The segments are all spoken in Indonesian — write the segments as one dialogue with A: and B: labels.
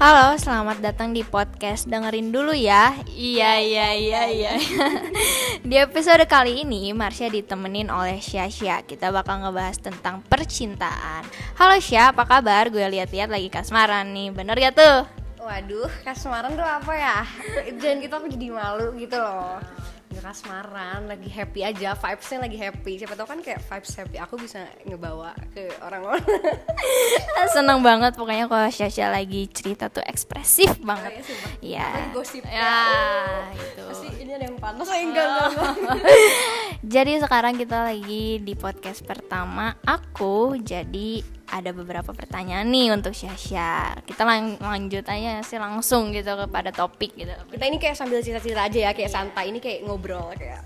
A: Halo, selamat datang di podcast Dengerin dulu ya. Iya, iya, iya, iya. di episode kali ini, Marsha ditemenin oleh Syasya. Kita bakal ngebahas tentang percintaan. Halo Syah, apa kabar? Gue lihat-lihat lagi kasmaran nih. Bener ya tuh?
B: Waduh, kasmaran tuh apa ya? Jangan gitu aku jadi malu gitu loh nggak kasmaran lagi happy aja vibesnya lagi happy. Siapa tau kan kayak vibes happy aku bisa ngebawa ke orang-orang.
A: Seneng banget pokoknya kalau Syasha lagi cerita tuh ekspresif banget.
B: oh,
A: iya.
B: Gosip
A: ya, itu
B: pasti ini ada yang panas saya enggak, enggak, enggak.
A: jadi sekarang kita lagi di podcast pertama aku jadi ada beberapa pertanyaan nih untuk Syasha. Kita lang lanjut aja sih langsung gitu kepada topik gitu.
B: Kita ini kayak sambil cerita-cerita aja ya, kayak santai. Ini kayak ngobrol kayak.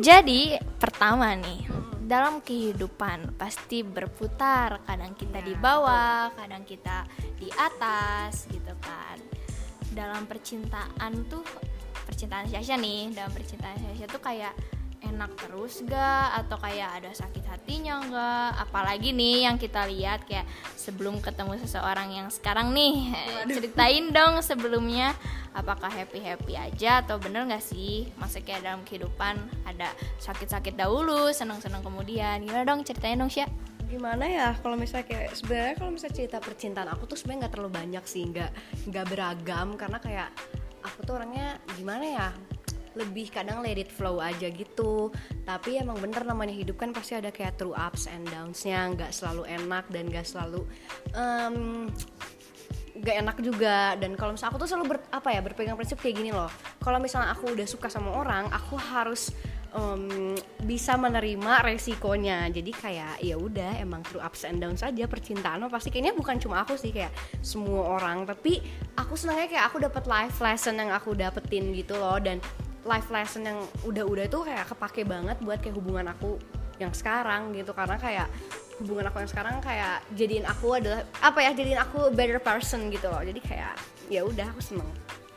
A: Jadi pertama nih, dalam kehidupan pasti berputar. Kadang kita di bawah, kadang kita di atas gitu kan. Dalam percintaan tuh percintaan Syasha nih, dalam percintaan Syasha tuh kayak enak terus gak atau kayak ada sakit hatinya gak apalagi nih yang kita lihat kayak sebelum ketemu seseorang yang sekarang nih. Waduh. ceritain dong sebelumnya apakah happy happy aja atau bener gak sih? Masa kayak dalam kehidupan ada sakit-sakit dahulu senang-senang kemudian. Gimana dong? Ceritain dong sih
B: gimana ya? Kalau misalnya kayak sebenarnya kalau misalnya cerita percintaan aku tuh sebenarnya nggak terlalu banyak sih. Nggak nggak beragam. Karena kayak aku tuh orangnya gimana ya lebih kadang let it flow aja gitu. Tapi emang bener namanya hidup kan pasti ada kayak true ups and downsnya nggak selalu enak dan nggak selalu um, gak enak juga. Dan kalau misalnya aku tuh selalu ber, apa ya berpegang prinsip kayak gini loh. Kalau misalnya aku udah suka sama orang aku harus um, bisa menerima resikonya. Jadi kayak ya udah emang true ups and downs saja percintaan pasti kayaknya bukan cuma aku sih kayak semua orang. Tapi aku senangnya kayak aku dapat life lesson yang aku dapetin gitu loh. Dan life lesson yang udah-udah tuh kayak kepake banget buat kayak hubungan aku yang sekarang gitu. Karena kayak hubungan aku yang sekarang kayak jadiin aku adalah apa ya jadiin aku better person gitu loh. Jadi kayak ya udah aku seneng.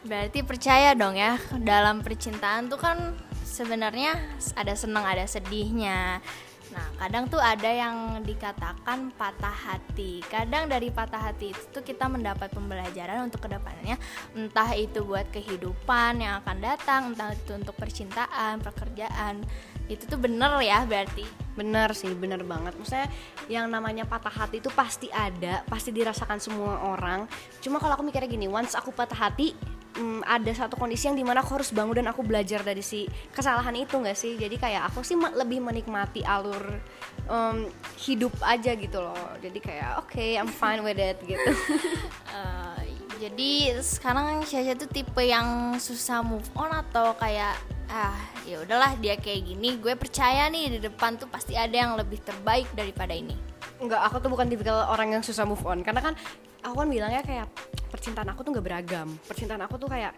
A: Berarti percaya dong ya dalam percintaan tuh kan sebenarnya ada seneng ada sedihnya Nah, kadang tuh ada yang dikatakan patah hati. Kadang dari patah hati itu tuh kita mendapat pembelajaran untuk ke depannya, entah itu buat kehidupan yang akan datang, entah itu untuk percintaan, pekerjaan. Itu tuh bener ya berarti.
B: Bener sih, bener banget. Maksudnya yang namanya patah hati itu pasti ada, pasti dirasakan semua orang. Cuma kalau aku mikirnya gini, once aku patah hati, um, ada satu kondisi yang di mana aku harus bangun dan aku belajar dari si kesalahan itu nggak sih? Jadi kayak aku sih lebih menikmati alur um, hidup aja gitu loh. Jadi kayak oke okay, I'm fine with it gitu.
A: Uh, jadi sekarang Syasha tuh tipe yang susah move on atau kayak ah ya udahlah dia kayak gini gue percaya nih di depan tuh pasti ada yang lebih terbaik daripada ini.
B: Enggak, aku tuh bukan tipikal orang yang susah move on. Karena kan aku kan bilangnya kayak percintaan aku tuh nggak beragam. Percintaan aku tuh kayak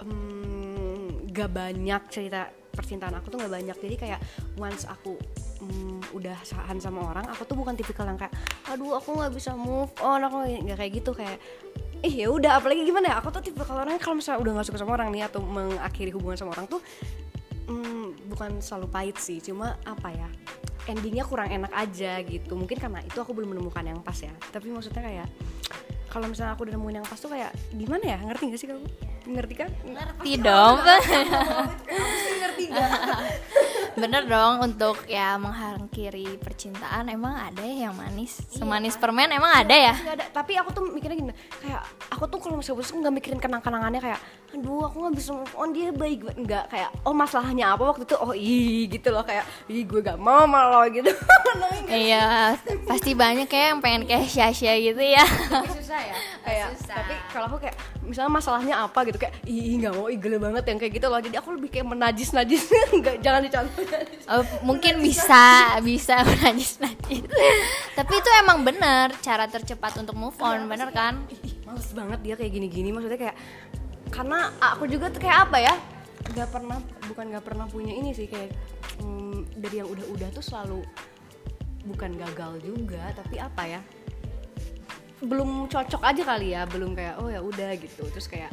B: um, gak banyak cerita percintaan aku tuh nggak banyak. Jadi kayak once aku um, udah sahan sama orang aku tuh bukan tipikal yang kayak aduh aku nggak bisa move on aku nggak kayak gitu. Kayak eh ya udah apalagi gimana ya aku tuh tipe kalau orangnya kalau misalnya udah gak suka sama orang nih atau mengakhiri hubungan sama orang tuh um, bukan selalu pahit sih. Cuma apa ya endingnya kurang enak aja gitu. Mungkin karena itu aku belum menemukan yang pas ya. Tapi maksudnya kayak kalau misalnya aku udah nemuin yang pas tuh kayak gimana ya? Ngerti gak sih kamu? Ngerti kan?
A: Ngerti dong.
B: ngerti gak
A: bener dong untuk ya menghangkiri percintaan emang ada ya yang manis. Iya, semanis kan? permen emang ada ya?
B: Ada. Tapi aku tuh mikirnya gini kayak aku tuh kalau misalnya putus nggak mikirin kenang-kenangannya kayak aduh aku nggak bisa move on. Dia baik nggak kayak oh masalahnya apa waktu itu? Oh ih gitu loh. Kayak ih gue gak mau malah gitu.
A: Iya pasti banyak kayak yang pengen kayak Syasha gitu ya.
B: Susah ya? Kayak susah. tapi kalau aku kayak misalnya masalahnya apa gitu kayak ih nggak mau ih gila banget yang kayak gitu loh. Jadi aku lebih kayak menajis najis nggak jangan dicontoh.
A: Oh, mungkin bisa bisa menajis najis tapi itu emang bener cara tercepat untuk move on ya, bener kan?
B: ih, males banget dia kayak gini gini maksudnya kayak karena aku juga tuh kayak apa ya nggak pernah bukan nggak pernah punya ini sih kayak hmm, dari yang udah-udah tuh selalu bukan gagal juga tapi apa ya belum cocok aja kali ya belum kayak oh ya udah gitu. Terus kayak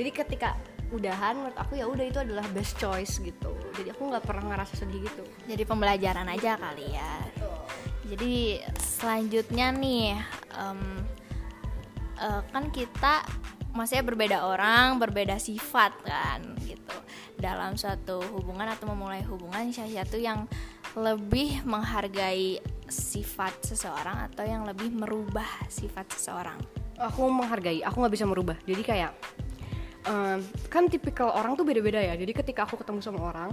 B: jadi ketika udahan menurut aku ya udah itu adalah best choice gitu. Jadi aku nggak pernah ngerasa sedih gitu.
A: Jadi pembelajaran aja kali ya. Jadi selanjutnya nih um, eh, kan kita maksudnya berbeda orang berbeda sifat kan gitu. Dalam suatu hubungan atau memulai hubungan Syasha tuh yang lebih menghargai sifat seseorang atau yang lebih merubah sifat seseorang?
B: Aku menghargai aku nggak bisa merubah. Jadi kayak em, kan tipikal orang tuh beda-beda ya. Jadi ketika aku ketemu sama orang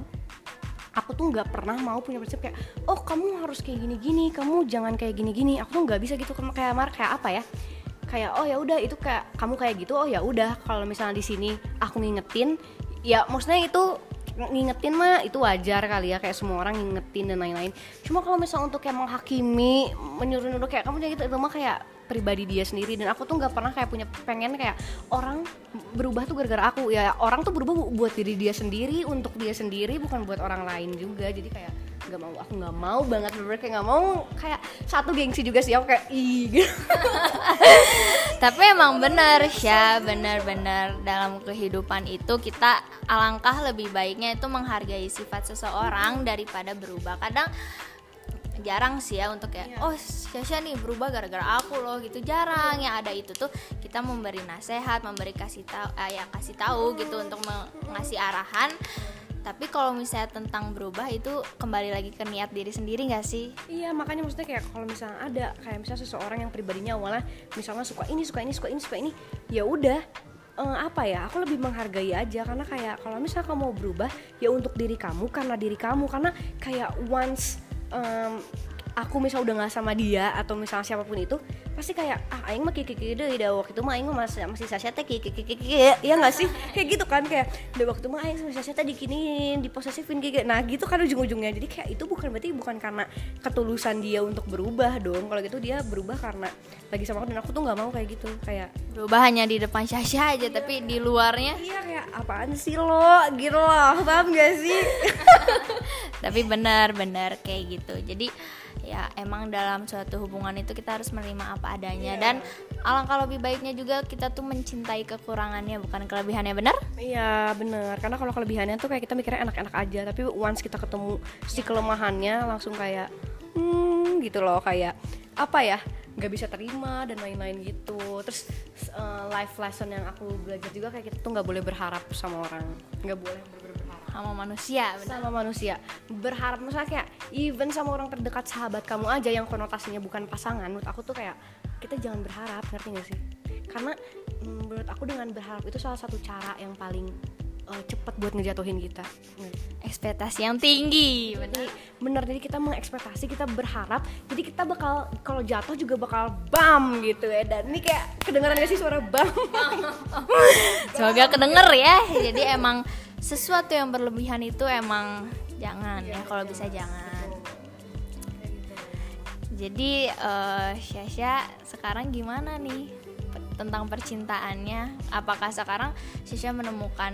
B: aku tuh nggak pernah mau punya prinsip kayak oh kamu harus kayak gini-gini kamu jangan kayak gini-gini. Aku tuh nggak bisa gitu. Kayak mar kayak apa ya kayak oh ya udah itu kayak kamu kayak gitu oh ya udah kalau misalnya di sini aku ngingetin ya maksudnya itu ngingetin mah itu wajar kali ya kayak semua orang ngingetin dan lain-lain. Cuma kalau misalnya untuk kayak menghakimi menyuruh-nyuruh kayak kamu kayak gitu itu mah kayak pribadi dia sendiri. Dan aku tuh nggak pernah kayak punya pengen kayak orang berubah tuh gara-gara aku. Ya orang tuh berubah bu- buat diri dia sendiri untuk dia sendiri bukan buat orang lain juga. Jadi kayak nggak mau aku nggak mau banget bener kayak nggak mau kayak satu gengsi juga sih aku kayak ih gitu.
A: tapi emang bener ya bener-bener dalam kehidupan itu kita alangkah lebih baiknya itu menghargai sifat seseorang daripada berubah. Kadang jarang sih ya untuk kayak oh Syasha nih berubah gara-gara aku loh gitu. Jarang yang ada itu tuh kita memberi nasihat memberi kasih tahu eh, ya kasih tahu gitu untuk ngasih arahan tapi kalau misalnya tentang berubah itu kembali lagi ke niat diri sendiri nggak sih?
B: Iya makanya maksudnya kayak kalau misalnya ada kayak misalnya seseorang yang pribadinya awalnya misalnya suka ini suka ini suka ini suka ini ya udah eh, apa ya aku lebih menghargai aja. Karena kayak kalau misalnya kamu mau berubah ya untuk diri kamu karena diri kamu. Karena kayak once em, aku misal udah nggak sama dia atau misalnya siapa pun itu pasti kayak ah aing mah kiki kiki deh dah waktu itu mah aing mah masih masih Sasha teh kiki kiki kiki ya nggak sih? Kayak gitu kan kayak udah waktu mah aing sama Sasha teh dikiniin diposesifin kiki. Nah gitu kan ujung-ujungnya. Jadi kayak itu bukan berarti bukan karena ketulusan dia untuk berubah dong. Kalau gitu dia berubah karena lagi sama aku dan aku tuh nggak mau kayak gitu. Kayak
A: berubah hanya di depan Syasha aja tapi di luarnya?
B: Iya kayak apaan sih lo? Gitu loh paham gak sih?
A: Tapi benar-benar kayak gitu. Jadi ya emang dalam suatu hubungan itu kita harus menerima apa adanya. Dan alangkah lebih baiknya juga kita tuh mencintai kekurangannya bukan kelebihannya benar?
B: Iya bener karena kalau kelebihannya tuh kayak kita mikirnya enak-enak aja tapi once kita ketemu si kelemahannya langsung kayak hmm gitu loh kayak apa ya? Nggak bisa terima dan lain-lain gitu. Terus eh, life lesson yang aku belajar juga kayak kita tuh nggak boleh berharap sama orang. Nggak boleh
A: sama manusia benar
B: sama manusia. Berharap misalnya kayak even sama orang terdekat sahabat kamu aja yang konotasinya bukan pasangan menurut aku tuh kayak kita jangan berharap ngerti gak sih? Karena mm, menurut aku dengan berharap itu salah satu cara yang paling eh, cepet buat ngejatuhin kita.
A: Ekspektasi yang tinggi benar
B: jadi bener jadi kita mengekspektasi kita berharap jadi kita bakal kalau jatuh juga bakal bam gitu ya. Dan ini kayak kedengeran gak sih suara bam?
A: Semoga kedenger ya. Jadi emang sesuatu yang berlebihan itu emang jangan ya kalau bisa jangan. Jadi eh Syasha sekarang gimana nih tentang percintaannya? Apakah sekarang Syasha menemukan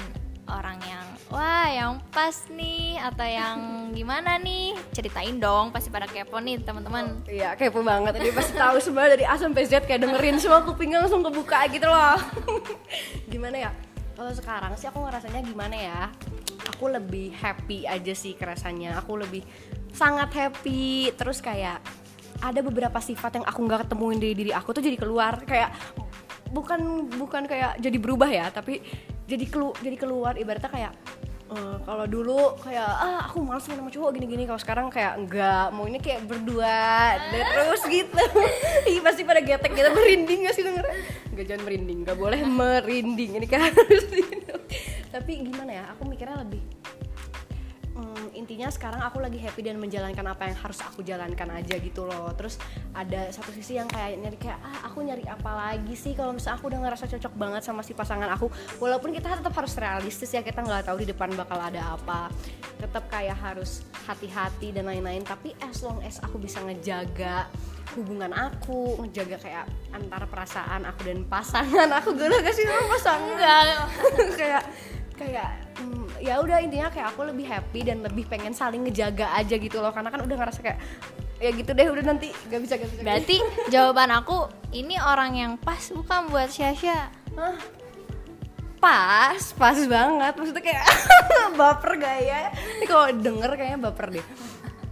A: orang yang wah yang pas nih atau yang gimana nih ceritain dong pasti pada kepo nih teman-teman
B: Iya kepo banget Jadi pasti tahu semua dari A sampai Z kayak dengerin semua kupingnya langsung kebuka gitu loh. gimana ya? Kalau sekarang sih aku ngerasanya gimana ya? Aku lebih happy aja sih kerasanya. Aku lebih sangat happy. Terus kayak ada beberapa sifat yang aku nggak ketemuin dari diri aku tuh jadi keluar kayak bukan bukan kayak jadi berubah ya tapi jadi kelu jadi keluar ibaratnya kayak eh, kalau dulu kayak ah aku malas main sama cowok gini-gini. Kalau sekarang kayak enggak mau ini kayak berdua. Dan terus gitu. Ih, pasti pada getek gitu. Merinding gak sih denger? Nggak jangan merinding. Nggak boleh merinding. Ini kan harus tapi gimana ya? Aku mikirnya lebih Hmm, intinya sekarang aku lagi happy dan menjalankan apa yang harus aku jalankan aja gitu loh. Terus ada satu sisi yang kayak nyari kayak ah aku nyari apa lagi sih? Kalau misalnya aku udah ngerasa cocok banget sama si pasangan aku walaupun kita tetap harus realistis ya kita nggak tahu di depan bakal ada apa. Tetap kayak harus hati-hati dan lain-lain. Tapi as long as aku bisa ngejaga hubungan aku ngejaga kayak antara perasaan aku dan pasangan aku gak sih sama pasangan kayak kayak mm, ya udah intinya kayak aku lebih happy dan lebih pengen saling ngejaga aja gitu loh. Karena kan udah ngerasa kayak ya gitu deh udah nanti. Gak bisa gak bisa
A: berarti jawaban aku ini orang yang pas bukan buat Syasha
B: Hah? pas pas banget. Maksudnya kayak baper gak ya? Ini kalau denger kayaknya baper deh.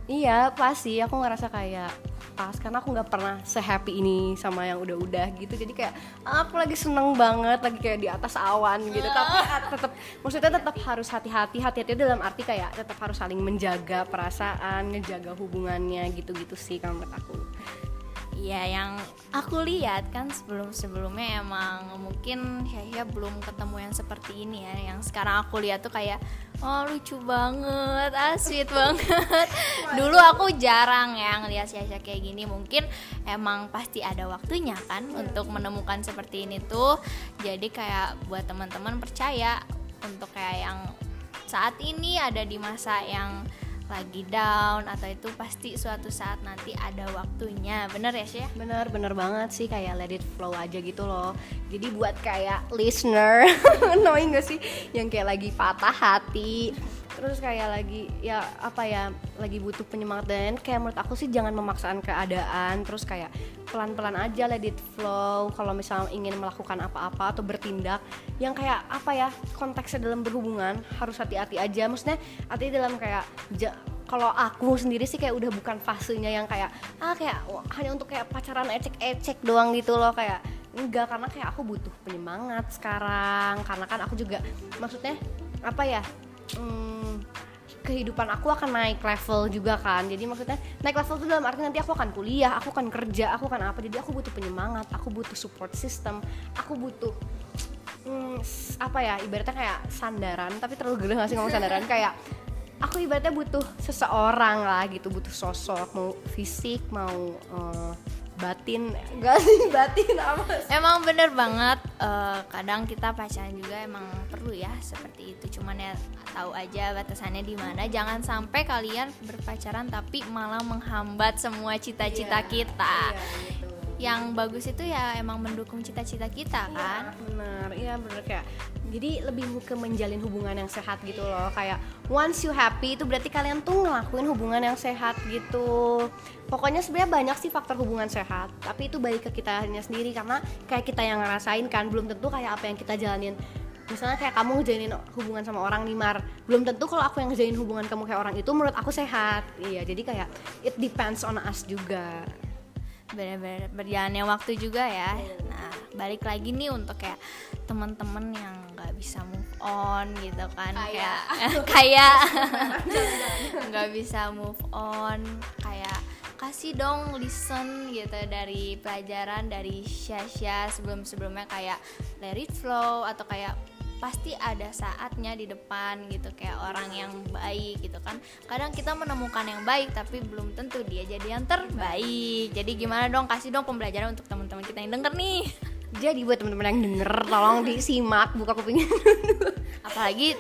B: Iya pas sih. Aku ngerasa kayak lepas karena aku nggak pernah sehappy ini sama yang udah-udah gitu. Jadi kayak aku lagi seneng banget lagi kayak di atas awan gitu. Tapi tetap maksudnya tetap harus hati-hati. Hati-hati dalam arti kayak tetap harus saling menjaga perasaan ngejaga hubungannya gitu-gitu sih kalau menurut aku
A: Iya yang aku lihat kan sebelum sebelumnya emang mungkin Syahya belum ketemu yang seperti ini ya. Yang sekarang aku lihat tuh kayak oh lucu banget ah sweet banget. Dulu aku jarang ya ngeliat Syahya kayak gini. Mungkin emang pasti ada waktunya kan untuk menemukan seperti ini tuh. Jadi kayak buat teman-teman percaya untuk kayak yang saat ini ada di masa yang lagi down atau itu pasti suatu saat nanti ada waktunya. Bener ya sih
B: bener bener banget sih kayak let it flow aja gitu loh. Jadi buat kayak listener knowing gak sih? Yang kayak lagi patah hati terus kayak lagi ya apa ya lagi butuh penyemangat. Dan kayak menurut aku sih jangan memaksakan keadaan. Terus kayak pelan-pelan aja let it flow. Kalau misalnya ingin melakukan apa-apa atau bertindak yang kayak apa ya konteksnya dalam berhubungan harus hati-hati aja. Maksudnya hati dalam kayak kalau aku sendiri sih kayak udah bukan fasenya yang kayak ah kayak wah, hanya untuk kayak pacaran ecek-ecek doang gitu loh. Kayak enggak karena kayak aku butuh penyemangat sekarang. Karena kan aku juga maksudnya apa ya hmm, kehidupan aku akan naik level juga kan. Jadi maksudnya naik level itu dalam arti nanti aku akan kuliah aku akan kerja aku akan apa. Jadi aku butuh penyemangat aku butuh support system aku butuh hmm, apa ya ibaratnya kayak sandaran tapi terlalu gede gak sih ngomong sandaran? Kayak aku ibaratnya butuh seseorang lah gitu butuh sosok mau fisik mau uh, batin. Enggak sih batin apa
A: emang bener banget. Uh, kadang kita pacaran juga emang perlu ya seperti itu. Cuman ya tahu aja batasannya di mana. Jangan sampai kalian berpacaran tapi malah menghambat semua cita-cita yeah, kita. yeah, gitu. Yang bagus itu ya emang mendukung cita-cita kita iya, kan?
B: bener iya bener kayak jadi lebih ke menjalin hubungan yang sehat gitu loh. Kayak once you happy itu berarti kalian tuh ngelakuin hubungan yang sehat gitu. Pokoknya sebenarnya banyak sih faktor hubungan sehat tapi itu balik ke kita sendiri. Karena kayak kita yang ngerasain kan belum tentu kayak apa yang kita jalanin. Misalnya kayak kamu ngejalanin hubungan sama orang nih Mar. Belum tentu kalau aku yang ngejalanin hubungan kamu kayak orang itu menurut aku sehat. Iya jadi kayak it depends on us juga
A: benar-benar berjalannya waktu juga ya. Nah balik lagi nih untuk kayak teman-teman yang nggak bisa move on gitu kan kayak kayak nggak bisa move on kayak kasih dong listen gitu dari pelajaran dari Syasha sebelum-sebelumnya kayak let it flow atau kayak pasti ada saatnya di depan gitu kayak orang yang baik gitu kan. Kadang kita menemukan yang baik tapi belum tentu dia jadi yang terbaik. Jadi gimana dong? Kasih dong pembelajaran untuk teman-teman kita yang denger nih.
B: Jadi buat teman-teman yang denger tolong disimak buka kupingnya
A: apalagi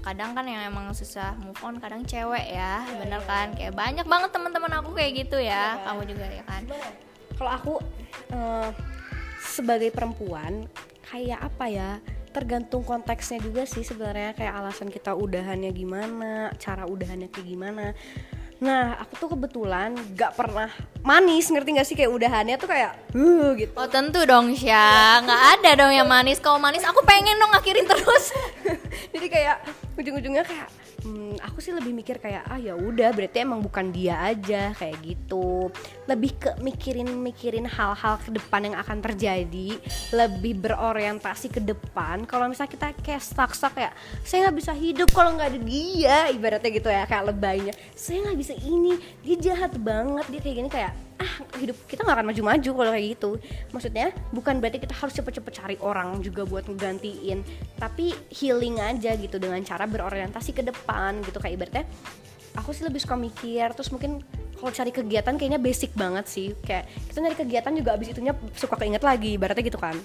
A: kadang kan yang emang susah move on kadang cewek ya. Ya bener ya, kan? Ya. kayak banyak banget teman-teman aku kayak gitu ya, ya kamu juga ya kan?
B: Kalau aku uh, sebagai perempuan kayak apa ya tergantung konteksnya juga sih sebenarnya kayak alasan kita udahannya gimana cara udahannya kayak gimana Nah, aku tuh kebetulan gak pernah manis, ngerti gak sih kayak udahannya tuh kayak uh gitu.
A: Oh tentu dong Syah, nggak ada dong yang manis. Kalau manis aku pengen dong akhirin terus.
B: Jadi kayak ujung-ujungnya kayak hmm, aku sih lebih mikir kayak ah ya udah berarti emang bukan dia aja kayak gitu. Lebih ke mikirin mikirin hal-hal ke depan yang akan terjadi lebih berorientasi ke depan. Kalau misalnya kita kayak stuck stuck kayak saya nggak bisa hidup kalau nggak ada dia ibaratnya gitu ya kayak lebaynya saya nggak bisa ini dia jahat banget dia kayak gini kayak ah hidup kita nggak akan maju-maju kalau kayak gitu. Maksudnya bukan berarti kita harus cepet-cepet cari orang juga buat ngegantiin tapi healing aja gitu dengan cara berorientasi ke depan gitu. Kayak ibaratnya aku sih lebih suka mikir terus mungkin kalau cari kegiatan kayaknya basic banget sih. Kayak kita nyari kegiatan juga abis itunya suka keinget lagi ibaratnya gitu kan.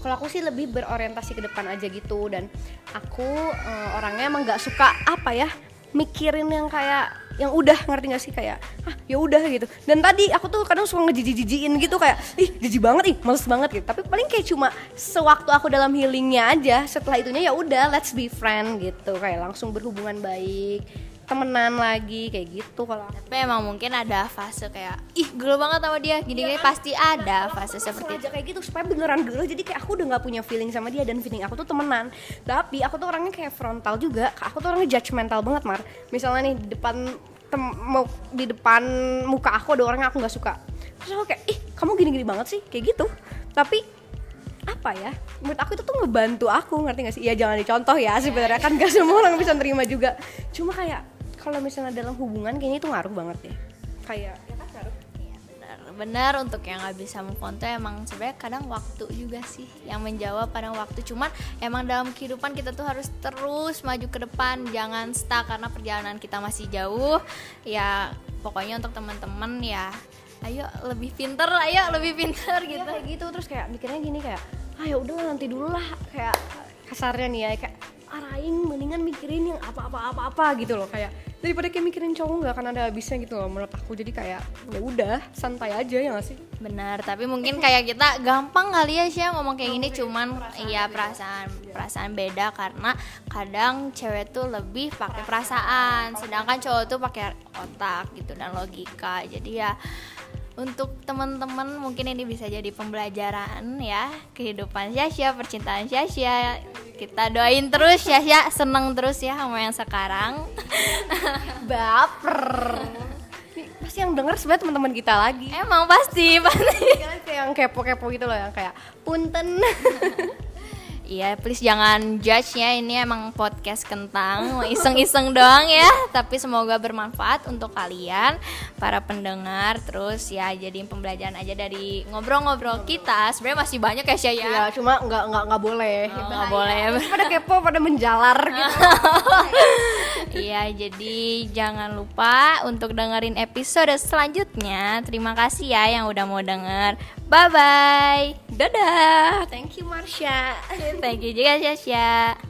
B: Kalau aku sih lebih berorientasi ke depan aja gitu dan aku uh, orangnya emang nggak suka apa ya mikirin yang kayak yang udah ngerti gak sih? Kayak ah ya udah gitu. Dan tadi aku tuh kadang suka ngejiji-jijiin gitu kayak ih jijik banget ih males banget gitu. Tapi paling kayak cuma sewaktu aku dalam healingnya aja setelah itunya ya udah let's be friend gitu. Kayak langsung berhubungan baik temenan lagi kayak gitu kalau
A: tapi emang mungkin ada fase kayak ih gelo banget sama dia. Gini-gini ya, pasti ada fase seperti
B: itu. kayak gitu supaya beneran gelo jadi kayak aku udah nggak punya feeling sama dia dan feeling aku tuh temenan. Tapi aku tuh orangnya kayak frontal juga aku tuh orangnya judgmental banget mar. Misalnya nih di depan tem- mau di depan muka aku ada orang yang aku nggak suka. Terus aku kayak ih kamu gini-gini banget sih kayak gitu. Tapi apa ya menurut aku itu tuh ngebantu aku ngerti gak sih? Ya jangan dicontoh ya sebenarnya kan gak semua orang bisa terima juga. Cuma kayak kalau misalnya dalam hubungan kayaknya itu ngaruh banget deh. Kayak ya kan ngaruh.
A: Iya benar. Benar untuk yang nggak bisa move on tuh emang sebenarnya kadang waktu juga sih yang menjawab kadang waktu. Cuman emang dalam kehidupan kita tuh harus terus maju ke depan jangan stuck karena perjalanan kita masih jauh. Ya pokoknya untuk teman-teman ya ayo lebih pinter ayo lebih pinter
B: gitu
A: gitu.
B: kayak gitu. Terus kayak mikirnya gini kayak ah ya udah nanti dulu lah. Kayak kasarnya nih ya kayak arahin mendingan mikirin yang apa-apa apa-apa gitu loh. Kayak daripada kayak mikirin cowok nggak akan ada habisnya gitu loh menurut aku. Jadi kayak ya udah santai aja ya gak sih?
A: Benar tapi mungkin kayak kita gampang kali ya sih ngomong kayak gini. Cuman iya perasaan perasaan beda karena kadang cewek tuh lebih pakai perasaan sedangkan cowok tuh pakai otak gitu dan logika. Jadi ya untuk teman-teman mungkin ini bisa jadi pembelajaran ya kehidupan Syasya percintaan Syasya kita doain terus Syasya seneng terus ya sama yang sekarang.
B: Baper. Nih, pasti yang denger sebenarnya teman-teman kita lagi.
A: Emang pasti pasti.
B: Yang kepo-kepo gitu loh yang kayak punten
A: Iya, please jangan judge ya. Ini emang podcast kentang, iseng-iseng doang ya. Tapi semoga bermanfaat untuk kalian, para pendengar. Terus ya jadiin pembelajaran aja dari ngobrol-ngobrol kita. Sebenarnya masih banyak ya Syah ya.
B: ya cuma nggak nggak nggak boleh
A: Oh, nggak boleh ya.
B: pada kepo pada menjalar gitu
A: Iya, jadi jangan lupa untuk dengerin episode selanjutnya. Terima kasih ya yang udah mau denger. Bye bye.
B: dadah thank you Marsha
A: Thank you juga Syasya.